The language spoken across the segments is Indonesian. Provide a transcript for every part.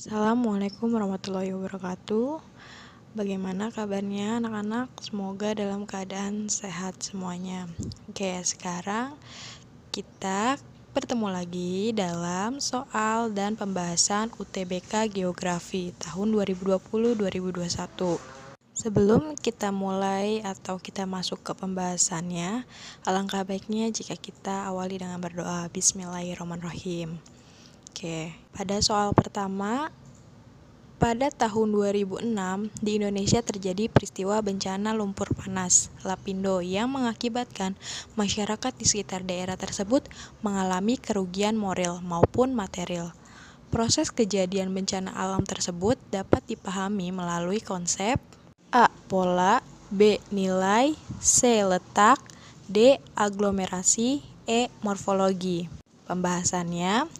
Assalamualaikum warahmatullahi wabarakatuh. Bagaimana kabarnya anak-anak? Semoga dalam keadaan sehat semuanya. Oke, sekarang kita bertemu lagi dalam soal dan pembahasan UTBK Geografi tahun 2020-2021. Sebelum kita mulai atau kita masuk ke pembahasannya, alangkah baiknya jika kita awali dengan berdoa Bismillahirrahmanirrahim. Oke, pada soal pertama, pada tahun 2006 di Indonesia terjadi peristiwa bencana lumpur panas Lapindo yang mengakibatkan masyarakat di sekitar daerah tersebut mengalami kerugian moral maupun material. Proses kejadian bencana alam tersebut dapat dipahami melalui konsep A. Pola B. Nilai C. Letak D. Aglomerasi E. Morfologi Pembahasannya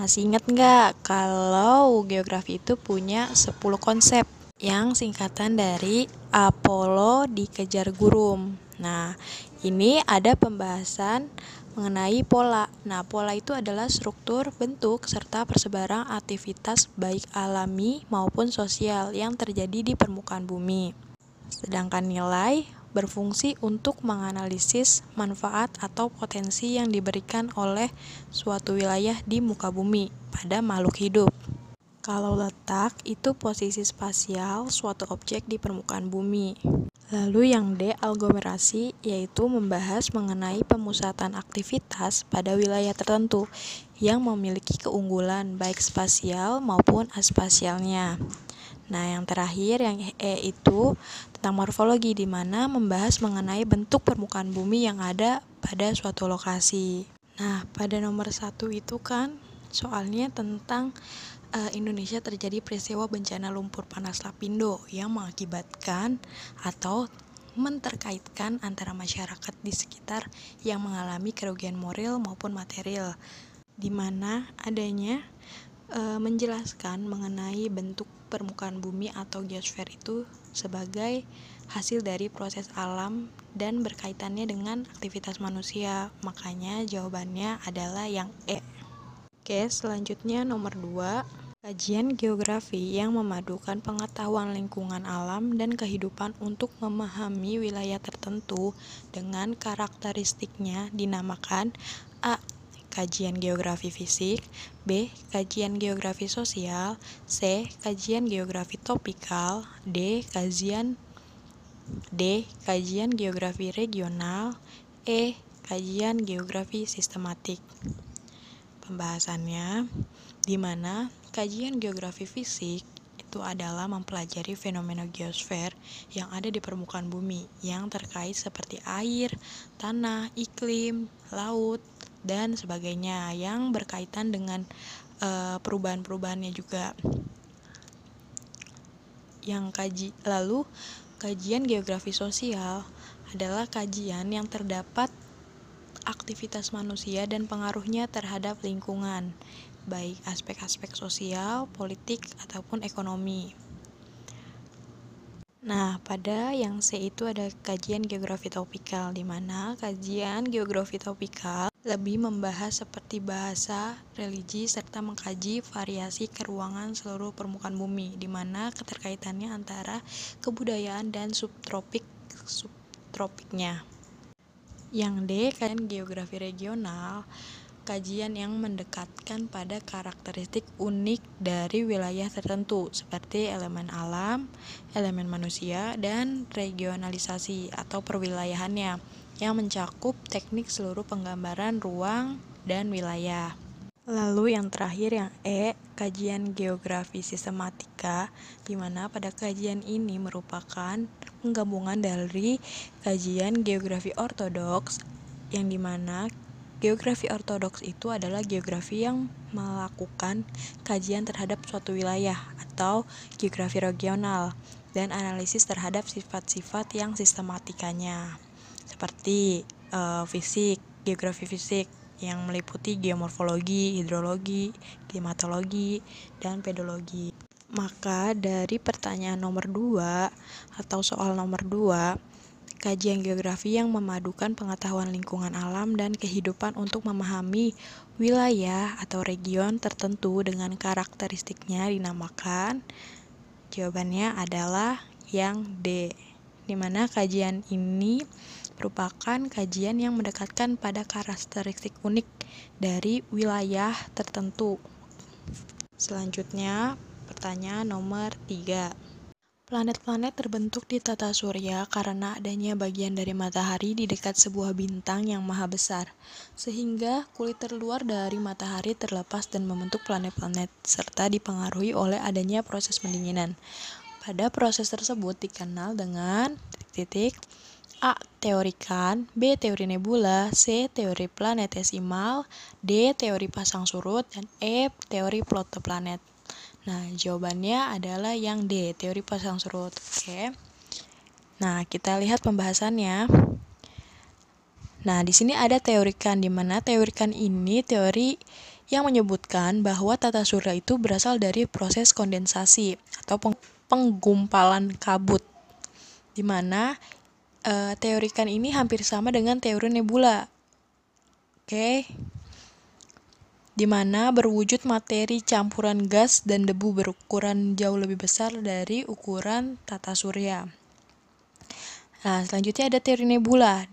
masih ingat nggak kalau geografi itu punya 10 konsep yang singkatan dari Apollo dikejar gurum. Nah, ini ada pembahasan mengenai pola. Nah, pola itu adalah struktur, bentuk, serta persebaran aktivitas baik alami maupun sosial yang terjadi di permukaan bumi. Sedangkan nilai berfungsi untuk menganalisis manfaat atau potensi yang diberikan oleh suatu wilayah di muka bumi pada makhluk hidup. Kalau letak itu posisi spasial suatu objek di permukaan bumi. Lalu yang D, aglomerasi, yaitu membahas mengenai pemusatan aktivitas pada wilayah tertentu yang memiliki keunggulan baik spasial maupun aspasialnya. Nah, yang terakhir yang E itu tentang morfologi di mana membahas mengenai bentuk permukaan bumi yang ada pada suatu lokasi. Nah, pada nomor satu itu kan soalnya tentang uh, Indonesia terjadi peristiwa bencana lumpur panas Lapindo yang mengakibatkan atau menterkaitkan antara masyarakat di sekitar yang mengalami kerugian moral maupun material di mana adanya uh, menjelaskan mengenai bentuk permukaan bumi atau geosfer itu sebagai hasil dari proses alam dan berkaitannya dengan aktivitas manusia. Makanya jawabannya adalah yang E. Oke, selanjutnya nomor 2. Kajian geografi yang memadukan pengetahuan lingkungan alam dan kehidupan untuk memahami wilayah tertentu dengan karakteristiknya dinamakan A kajian geografi fisik, B. kajian geografi sosial, C. kajian geografi topikal, D. kajian D. kajian geografi regional, E. kajian geografi sistematik. Pembahasannya di mana kajian geografi fisik itu adalah mempelajari fenomena geosfer yang ada di permukaan bumi yang terkait seperti air, tanah, iklim, laut, dan sebagainya yang berkaitan dengan uh, perubahan-perubahannya juga yang kaji lalu kajian geografi sosial adalah kajian yang terdapat aktivitas manusia dan pengaruhnya terhadap lingkungan baik aspek-aspek sosial, politik ataupun ekonomi. Nah, pada yang C itu ada kajian geografi topikal, di mana kajian geografi topikal lebih membahas seperti bahasa, religi, serta mengkaji variasi keruangan seluruh permukaan bumi, di mana keterkaitannya antara kebudayaan dan subtropik subtropiknya. Yang D, kajian geografi regional kajian yang mendekatkan pada karakteristik unik dari wilayah tertentu seperti elemen alam, elemen manusia, dan regionalisasi atau perwilayahannya yang mencakup teknik seluruh penggambaran ruang dan wilayah. Lalu yang terakhir yang E, kajian geografi sistematika, di mana pada kajian ini merupakan penggabungan dari kajian geografi ortodoks yang di mana Geografi ortodoks itu adalah geografi yang melakukan kajian terhadap suatu wilayah atau geografi regional dan analisis terhadap sifat-sifat yang sistematikanya seperti uh, fisik, geografi fisik yang meliputi geomorfologi, hidrologi, klimatologi, dan pedologi. Maka dari pertanyaan nomor 2 atau soal nomor 2 kajian geografi yang memadukan pengetahuan lingkungan alam dan kehidupan untuk memahami wilayah atau region tertentu dengan karakteristiknya dinamakan. Jawabannya adalah yang D, di mana kajian ini merupakan kajian yang mendekatkan pada karakteristik unik dari wilayah tertentu. Selanjutnya, pertanyaan nomor 3. Planet-planet terbentuk di tata surya karena adanya bagian dari matahari di dekat sebuah bintang yang maha besar, sehingga kulit terluar dari matahari terlepas dan membentuk planet-planet, serta dipengaruhi oleh adanya proses pendinginan. Pada proses tersebut dikenal dengan titik-titik A. Teorikan B. Teori nebula C. Teori planetesimal D. Teori pasang surut dan E. Teori protoplanet Nah, jawabannya adalah yang D, teori pasang surut. Oke. Nah, kita lihat pembahasannya. Nah, di sini ada teorikan di mana teorikan ini teori yang menyebutkan bahwa tata surya itu berasal dari proses kondensasi atau penggumpalan kabut. Di mana e, teorikan ini hampir sama dengan teori nebula. Oke di mana berwujud materi campuran gas dan debu berukuran jauh lebih besar dari ukuran tata surya. Nah, selanjutnya ada teori nebula.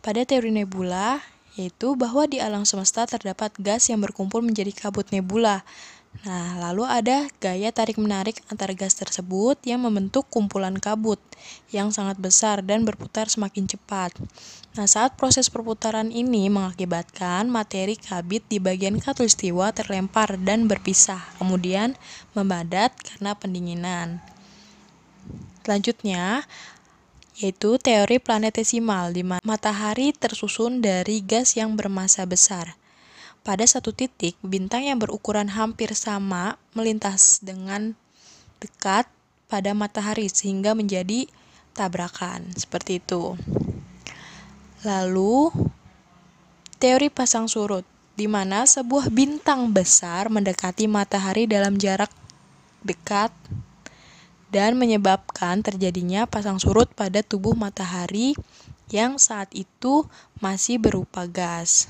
Pada teori nebula, yaitu bahwa di alam semesta terdapat gas yang berkumpul menjadi kabut nebula. Nah, lalu ada gaya tarik-menarik antar gas tersebut yang membentuk kumpulan kabut yang sangat besar dan berputar semakin cepat. Nah, saat proses perputaran ini mengakibatkan materi kabit di bagian katulistiwa terlempar dan berpisah, kemudian membadat karena pendinginan. Selanjutnya, yaitu teori planetesimal, di mana matahari tersusun dari gas yang bermassa besar. Pada satu titik, bintang yang berukuran hampir sama melintas dengan dekat pada matahari sehingga menjadi tabrakan. Seperti itu. Lalu, teori pasang surut, di mana sebuah bintang besar mendekati matahari dalam jarak dekat dan menyebabkan terjadinya pasang surut pada tubuh matahari yang saat itu masih berupa gas.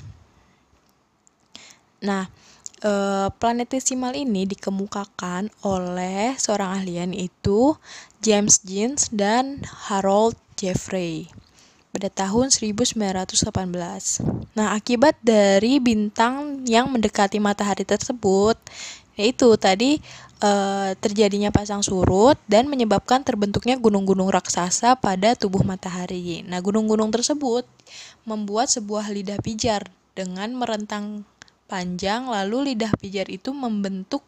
Nah, e, planetesimal ini dikemukakan oleh seorang ahlian itu James Jeans dan Harold Jeffrey pada tahun 1918. Nah, akibat dari bintang yang mendekati matahari tersebut, yaitu tadi e, terjadinya pasang surut dan menyebabkan terbentuknya gunung-gunung raksasa pada tubuh matahari. Nah, gunung-gunung tersebut membuat sebuah lidah pijar dengan merentang panjang lalu lidah pijar itu membentuk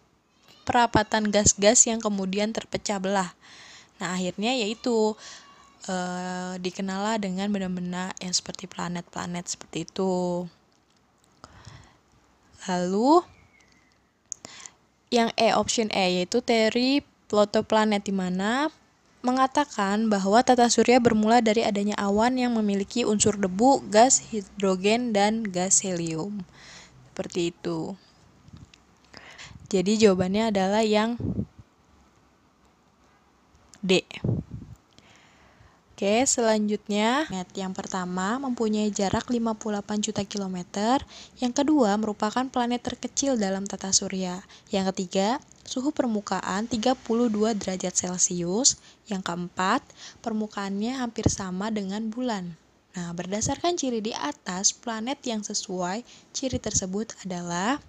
perapatan gas-gas yang kemudian terpecah belah. Nah, akhirnya yaitu e, dikenallah dengan benda-benda yang seperti planet-planet seperti itu. Lalu yang E option E yaitu teori protoplanet di mana mengatakan bahwa tata surya bermula dari adanya awan yang memiliki unsur debu, gas hidrogen, dan gas helium seperti itu. Jadi jawabannya adalah yang D. Oke, selanjutnya yang pertama mempunyai jarak 58 juta kilometer, yang kedua merupakan planet terkecil dalam tata surya, yang ketiga suhu permukaan 32 derajat Celcius, yang keempat permukaannya hampir sama dengan bulan. Nah, berdasarkan ciri di atas, planet yang sesuai ciri tersebut adalah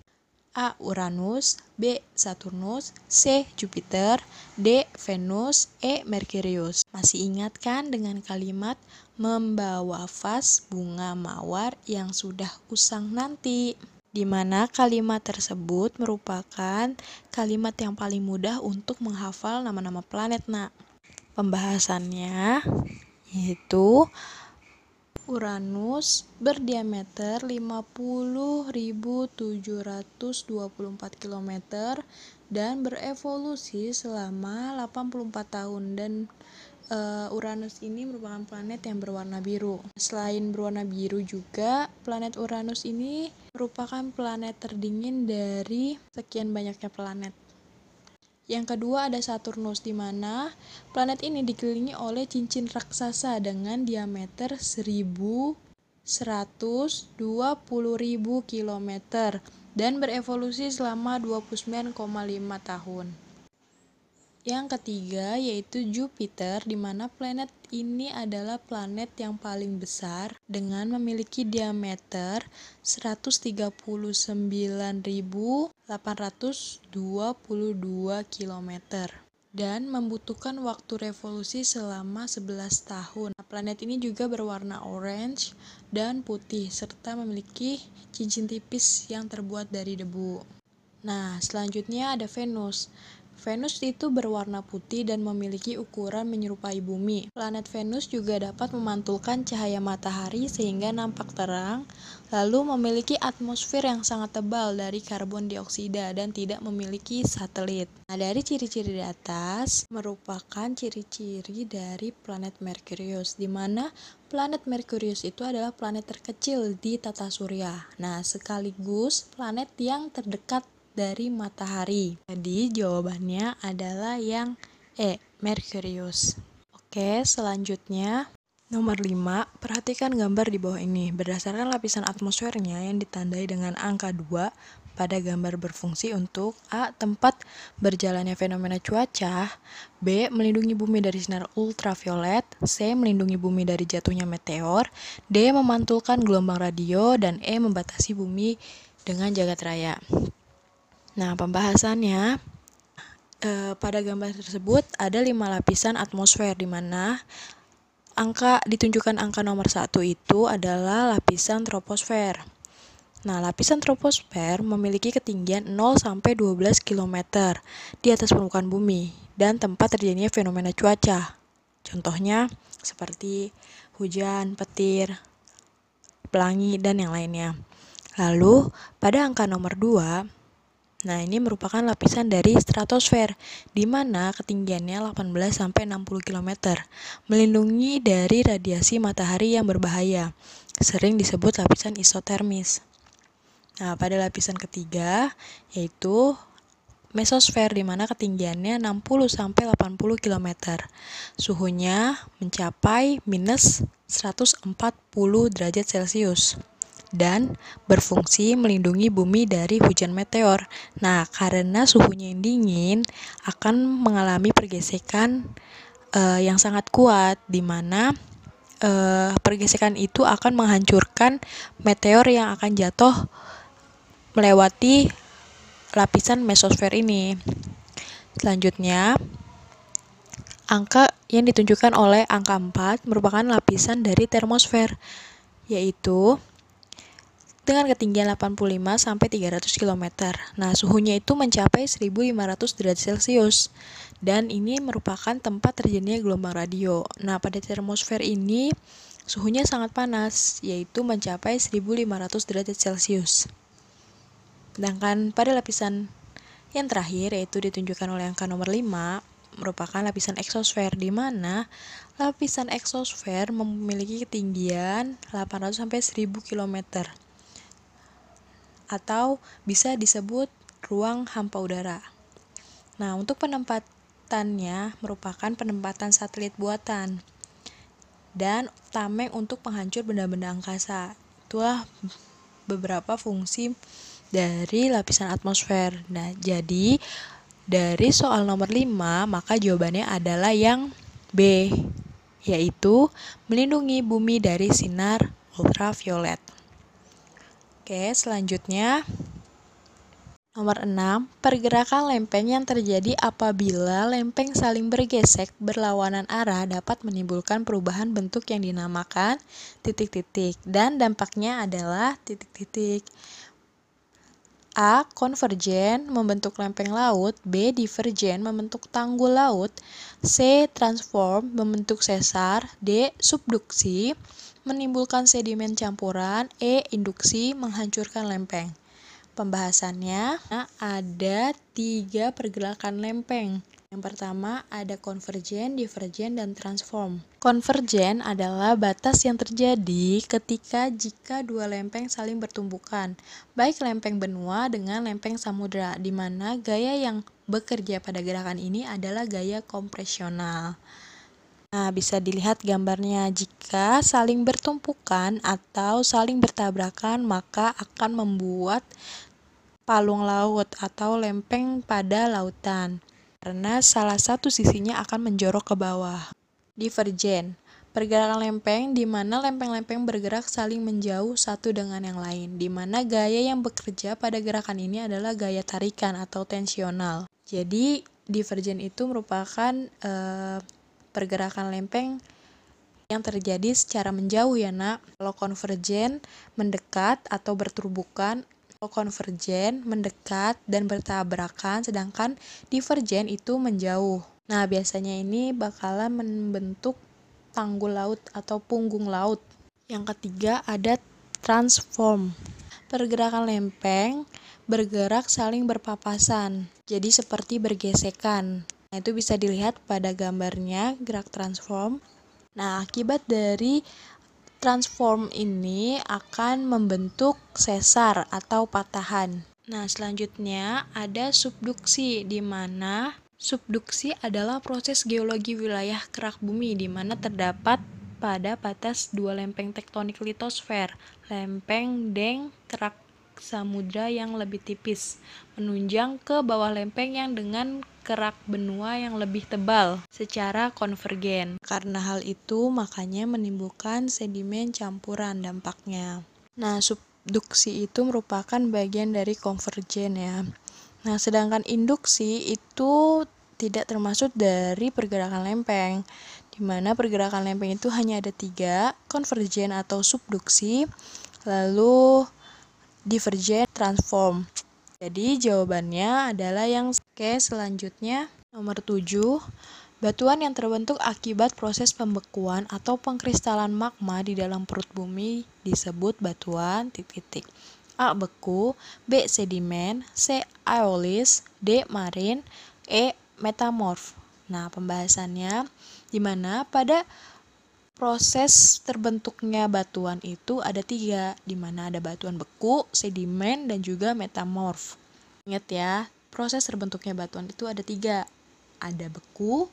A. Uranus B. Saturnus C. Jupiter D. Venus E. Merkurius Masih ingat kan dengan kalimat membawa vas bunga mawar yang sudah usang nanti? di mana kalimat tersebut merupakan kalimat yang paling mudah untuk menghafal nama-nama planet, nak. Pembahasannya yaitu Uranus berdiameter 50.724 km dan berevolusi selama 84 tahun dan uh, Uranus ini merupakan planet yang berwarna biru. Selain berwarna biru juga, planet Uranus ini merupakan planet terdingin dari sekian banyaknya planet. Yang kedua ada Saturnus di mana planet ini dikelilingi oleh cincin raksasa dengan diameter 1120.000 km dan berevolusi selama 29,5 tahun. Yang ketiga yaitu Jupiter di mana planet ini adalah planet yang paling besar dengan memiliki diameter 139.822 km dan membutuhkan waktu revolusi selama 11 tahun. Planet ini juga berwarna orange dan putih serta memiliki cincin tipis yang terbuat dari debu. Nah, selanjutnya ada Venus. Venus itu berwarna putih dan memiliki ukuran menyerupai bumi. Planet Venus juga dapat memantulkan cahaya matahari sehingga nampak terang, lalu memiliki atmosfer yang sangat tebal dari karbon dioksida dan tidak memiliki satelit. Nah, dari ciri-ciri di atas merupakan ciri-ciri dari planet Merkurius, di mana planet Merkurius itu adalah planet terkecil di tata surya. Nah, sekaligus planet yang terdekat dari matahari. Jadi jawabannya adalah yang E, Merkurius. Oke, selanjutnya Nomor 5, perhatikan gambar di bawah ini. Berdasarkan lapisan atmosfernya yang ditandai dengan angka 2 pada gambar berfungsi untuk A. Tempat berjalannya fenomena cuaca B. Melindungi bumi dari sinar ultraviolet C. Melindungi bumi dari jatuhnya meteor D. Memantulkan gelombang radio dan E. Membatasi bumi dengan jagat raya Nah, pembahasannya eh, pada gambar tersebut ada lima lapisan atmosfer di mana angka ditunjukkan angka nomor satu itu adalah lapisan troposfer. Nah, lapisan troposfer memiliki ketinggian 0 sampai 12 km di atas permukaan bumi dan tempat terjadinya fenomena cuaca. Contohnya seperti hujan, petir, pelangi, dan yang lainnya. Lalu, pada angka nomor 2, Nah, ini merupakan lapisan dari stratosfer, di mana ketinggiannya 18-60 km, melindungi dari radiasi matahari yang berbahaya, sering disebut lapisan isotermis. Nah, pada lapisan ketiga, yaitu mesosfer, di mana ketinggiannya 60-80 km. Suhunya mencapai minus 140 derajat Celcius dan berfungsi melindungi bumi dari hujan meteor. Nah, karena suhunya yang dingin akan mengalami pergesekan uh, yang sangat kuat di mana uh, pergesekan itu akan menghancurkan meteor yang akan jatuh melewati lapisan mesosfer ini. Selanjutnya, angka yang ditunjukkan oleh angka 4 merupakan lapisan dari termosfer, yaitu dengan ketinggian 85 sampai 300 km. Nah, suhunya itu mencapai 1500 derajat Celcius. Dan ini merupakan tempat terjadinya gelombang radio. Nah, pada termosfer ini suhunya sangat panas, yaitu mencapai 1500 derajat Celcius. Sedangkan pada lapisan yang terakhir yaitu ditunjukkan oleh angka nomor 5 merupakan lapisan eksosfer di mana lapisan eksosfer memiliki ketinggian 800 sampai 1000 km atau bisa disebut ruang hampa udara. Nah, untuk penempatannya merupakan penempatan satelit buatan dan tameng untuk penghancur benda-benda angkasa. Itulah beberapa fungsi dari lapisan atmosfer. Nah, jadi dari soal nomor 5, maka jawabannya adalah yang B, yaitu melindungi bumi dari sinar ultraviolet. Oke, selanjutnya Nomor 6, pergerakan lempeng yang terjadi apabila lempeng saling bergesek berlawanan arah dapat menimbulkan perubahan bentuk yang dinamakan titik-titik dan dampaknya adalah titik-titik. A. Konvergen membentuk lempeng laut B. Divergen membentuk tanggul laut C. Transform membentuk sesar D. Subduksi menimbulkan sedimen campuran, E. Induksi menghancurkan lempeng. Pembahasannya ada tiga pergerakan lempeng, Yang pertama ada konvergen, divergen, dan transform. Konvergen adalah batas yang terjadi ketika jika dua lempeng saling bertumbukan, baik lempeng benua dengan lempeng samudra, di mana gaya yang bekerja pada gerakan ini adalah gaya kompresional. Nah, bisa dilihat gambarnya. Jika saling bertumpukan atau saling bertabrakan, maka akan membuat palung laut atau lempeng pada lautan. Karena salah satu sisinya akan menjorok ke bawah. Divergen. Pergerakan lempeng di mana lempeng-lempeng bergerak saling menjauh satu dengan yang lain, di mana gaya yang bekerja pada gerakan ini adalah gaya tarikan atau tensional. Jadi, divergen itu merupakan eh, pergerakan lempeng yang terjadi secara menjauh ya nak. Kalau konvergen mendekat atau berturbukan, kalau konvergen mendekat dan bertabrakan, sedangkan divergen itu menjauh. Nah, biasanya ini bakalan membentuk tanggul laut atau punggung laut. Yang ketiga ada transform. Pergerakan lempeng bergerak saling berpapasan, jadi seperti bergesekan. Nah, itu bisa dilihat pada gambarnya gerak transform. Nah, akibat dari transform ini akan membentuk sesar atau patahan. Nah, selanjutnya ada subduksi di mana subduksi adalah proses geologi wilayah kerak bumi di mana terdapat pada batas dua lempeng tektonik litosfer, lempeng deng kerak samudra yang lebih tipis, menunjang ke bawah lempeng yang dengan kerak benua yang lebih tebal secara konvergen. Karena hal itu, makanya menimbulkan sedimen campuran dampaknya. Nah, subduksi itu merupakan bagian dari konvergen ya. Nah, sedangkan induksi itu tidak termasuk dari pergerakan lempeng, di mana pergerakan lempeng itu hanya ada tiga, konvergen atau subduksi, lalu divergen, transform. Jadi jawabannya adalah yang Oke, selanjutnya nomor 7. Batuan yang terbentuk akibat proses pembekuan atau pengkristalan magma di dalam perut bumi disebut batuan titik-titik. A. Beku B. Sedimen C. Aeolis D. Marin E. Metamorf Nah, pembahasannya di mana pada proses terbentuknya batuan itu ada tiga, di mana ada batuan beku, sedimen, dan juga metamorf. Ingat ya, proses terbentuknya batuan itu ada tiga, ada beku,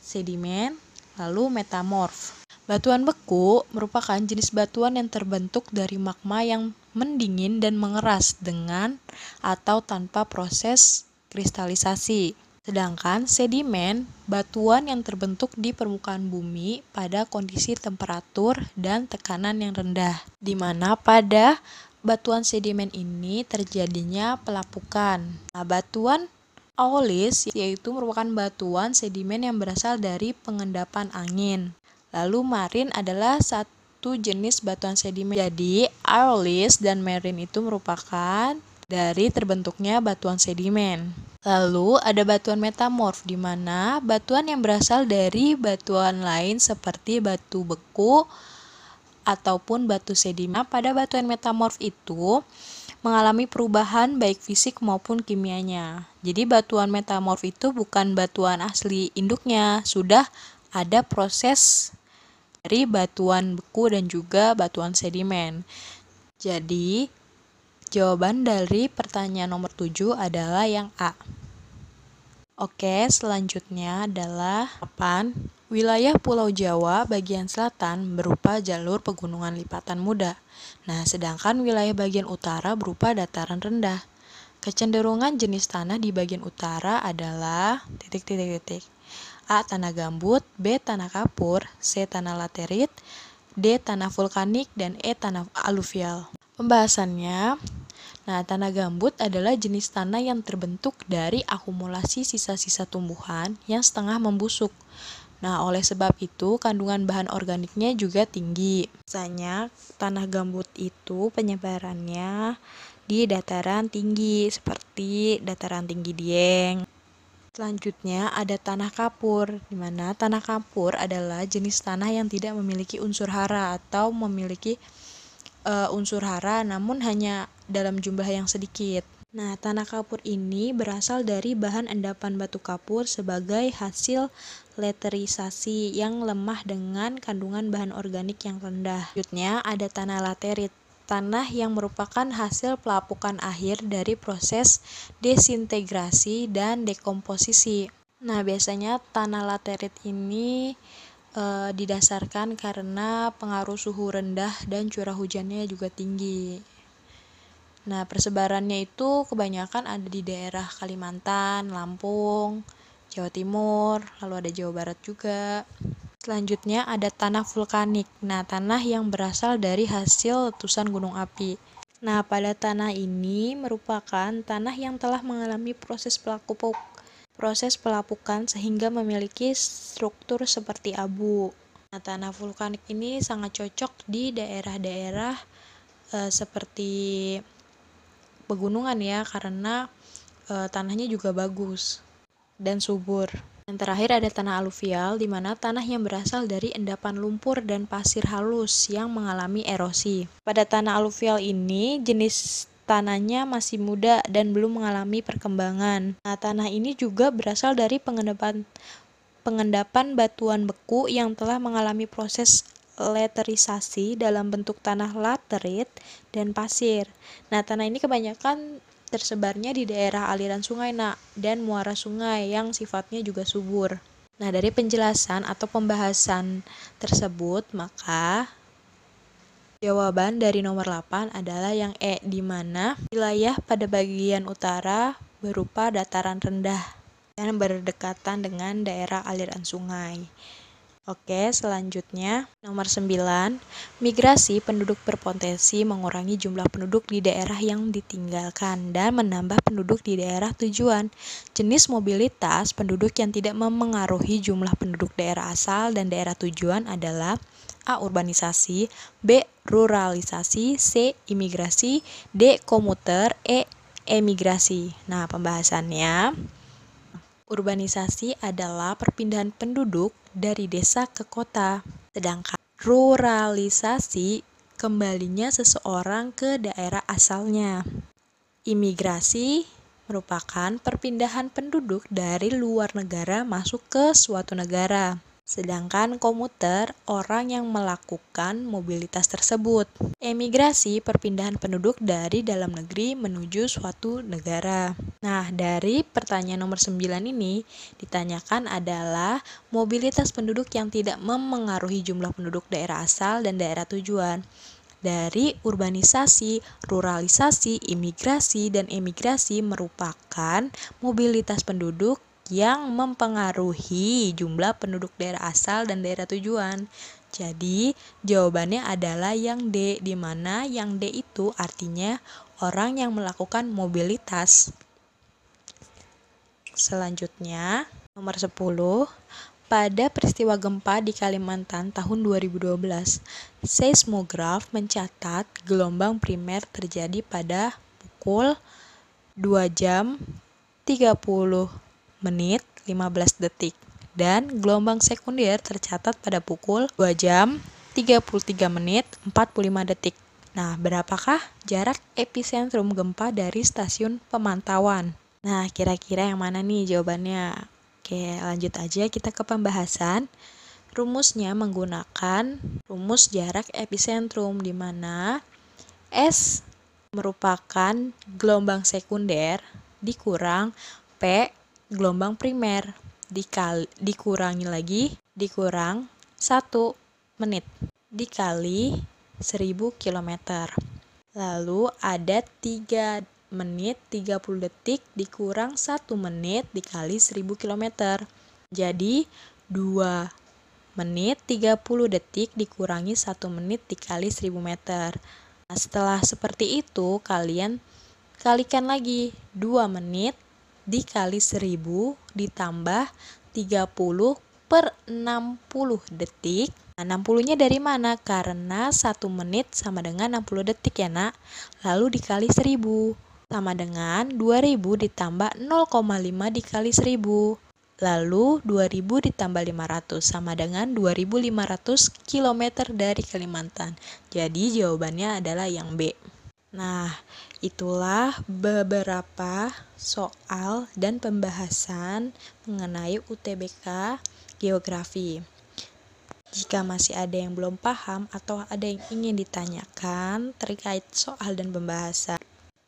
sedimen, lalu metamorf. Batuan beku merupakan jenis batuan yang terbentuk dari magma yang mendingin dan mengeras dengan atau tanpa proses kristalisasi. Sedangkan sedimen, batuan yang terbentuk di permukaan bumi pada kondisi temperatur dan tekanan yang rendah, di mana pada batuan sedimen ini terjadinya pelapukan. Nah, batuan aolis yaitu merupakan batuan sedimen yang berasal dari pengendapan angin. Lalu marin adalah satu jenis batuan sedimen. Jadi, aolis dan marin itu merupakan dari terbentuknya batuan sedimen. Lalu ada batuan metamorf di mana batuan yang berasal dari batuan lain seperti batu beku ataupun batu sedimen. Pada batuan metamorf itu mengalami perubahan baik fisik maupun kimianya. Jadi batuan metamorf itu bukan batuan asli induknya, sudah ada proses dari batuan beku dan juga batuan sedimen. Jadi Jawaban dari pertanyaan nomor 7 adalah yang A. Oke, selanjutnya adalah 8. Wilayah Pulau Jawa bagian selatan berupa jalur pegunungan lipatan muda. Nah, sedangkan wilayah bagian utara berupa dataran rendah. Kecenderungan jenis tanah di bagian utara adalah titik-titik-titik. A. Tanah gambut, B. Tanah kapur, C. Tanah laterit, D. Tanah vulkanik, dan E. Tanah aluvial. Pembahasannya, Nah, tanah gambut adalah jenis tanah yang terbentuk dari akumulasi sisa-sisa tumbuhan yang setengah membusuk. Nah, oleh sebab itu kandungan bahan organiknya juga tinggi. Misalnya, tanah gambut itu penyebarannya di dataran tinggi seperti dataran tinggi Dieng. Selanjutnya ada tanah kapur, di mana tanah kapur adalah jenis tanah yang tidak memiliki unsur hara atau memiliki uh, unsur hara namun hanya dalam jumlah yang sedikit. Nah, tanah kapur ini berasal dari bahan endapan batu kapur sebagai hasil laterisasi yang lemah dengan kandungan bahan organik yang rendah. Selanjutnya ada tanah laterit, tanah yang merupakan hasil pelapukan akhir dari proses desintegrasi dan dekomposisi. Nah, biasanya tanah laterit ini e, didasarkan karena pengaruh suhu rendah dan curah hujannya juga tinggi. Nah, persebarannya itu kebanyakan ada di daerah Kalimantan, Lampung, Jawa Timur, lalu ada Jawa Barat juga. Selanjutnya ada tanah vulkanik. Nah, tanah yang berasal dari hasil letusan gunung api. Nah, pada tanah ini merupakan tanah yang telah mengalami proses pelapuk proses pelapukan sehingga memiliki struktur seperti abu. Nah, tanah vulkanik ini sangat cocok di daerah-daerah e, seperti pegunungan ya karena e, tanahnya juga bagus dan subur. Yang terakhir ada tanah aluvial di mana tanah yang berasal dari endapan lumpur dan pasir halus yang mengalami erosi. Pada tanah aluvial ini jenis tanahnya masih muda dan belum mengalami perkembangan. Nah, tanah ini juga berasal dari pengendapan pengendapan batuan beku yang telah mengalami proses laterisasi dalam bentuk tanah laterit dan pasir. Nah, tanah ini kebanyakan tersebarnya di daerah aliran sungai nak dan muara sungai yang sifatnya juga subur. Nah, dari penjelasan atau pembahasan tersebut, maka jawaban dari nomor 8 adalah yang E, di mana wilayah pada bagian utara berupa dataran rendah dan berdekatan dengan daerah aliran sungai. Oke, selanjutnya nomor 9, migrasi penduduk berpotensi mengurangi jumlah penduduk di daerah yang ditinggalkan dan menambah penduduk di daerah tujuan. Jenis mobilitas penduduk yang tidak memengaruhi jumlah penduduk daerah asal dan daerah tujuan adalah A. Urbanisasi B. Ruralisasi C. Imigrasi D. Komuter E. Emigrasi Nah, pembahasannya Urbanisasi adalah perpindahan penduduk dari desa ke kota, sedangkan ruralisasi kembalinya seseorang ke daerah asalnya. Imigrasi merupakan perpindahan penduduk dari luar negara masuk ke suatu negara. Sedangkan komuter, orang yang melakukan mobilitas tersebut. Emigrasi, perpindahan penduduk dari dalam negeri menuju suatu negara. Nah, dari pertanyaan nomor 9 ini ditanyakan adalah mobilitas penduduk yang tidak memengaruhi jumlah penduduk daerah asal dan daerah tujuan dari urbanisasi, ruralisasi, imigrasi, dan emigrasi merupakan mobilitas penduduk yang mempengaruhi jumlah penduduk daerah asal dan daerah tujuan. Jadi, jawabannya adalah yang D, di mana yang D itu artinya orang yang melakukan mobilitas. Selanjutnya, nomor 10, pada peristiwa gempa di Kalimantan tahun 2012, seismograf mencatat gelombang primer terjadi pada pukul 2 jam 30 menit 15 detik dan gelombang sekunder tercatat pada pukul 2 jam 33 menit 45 detik. Nah, berapakah jarak epicentrum gempa dari stasiun pemantauan? Nah, kira-kira yang mana nih jawabannya? Oke, lanjut aja kita ke pembahasan. Rumusnya menggunakan rumus jarak epicentrum di mana S merupakan gelombang sekunder dikurang P gelombang primer dikali dikurangi lagi dikurang 1 menit dikali 1000 km. Lalu ada 3 menit 30 detik dikurang 1 menit dikali 1000 km. Jadi 2 menit 30 detik dikurangi 1 menit dikali 1000 meter. Nah, setelah seperti itu kalian kalikan lagi 2 menit dikali 1000 ditambah 30 per 60 detik. Nah, 60-nya dari mana? Karena 1 menit sama dengan 60 detik ya, nak. Lalu dikali 1000 sama dengan 2000 ditambah 0,5 dikali 1000. Lalu 2000 ditambah 500 sama dengan 2500 km dari Kalimantan. Jadi jawabannya adalah yang B. Nah, itulah beberapa soal dan pembahasan mengenai UTBK Geografi. Jika masih ada yang belum paham atau ada yang ingin ditanyakan terkait soal dan pembahasan,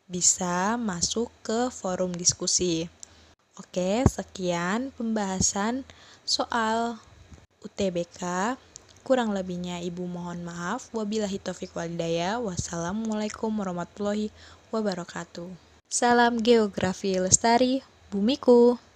bisa masuk ke forum diskusi. Oke, sekian pembahasan soal UTBK Kurang lebihnya ibu mohon maaf. Wabillahi taufik walidaya. Wassalamualaikum warahmatullahi wabarakatuh. Salam geografi lestari bumiku.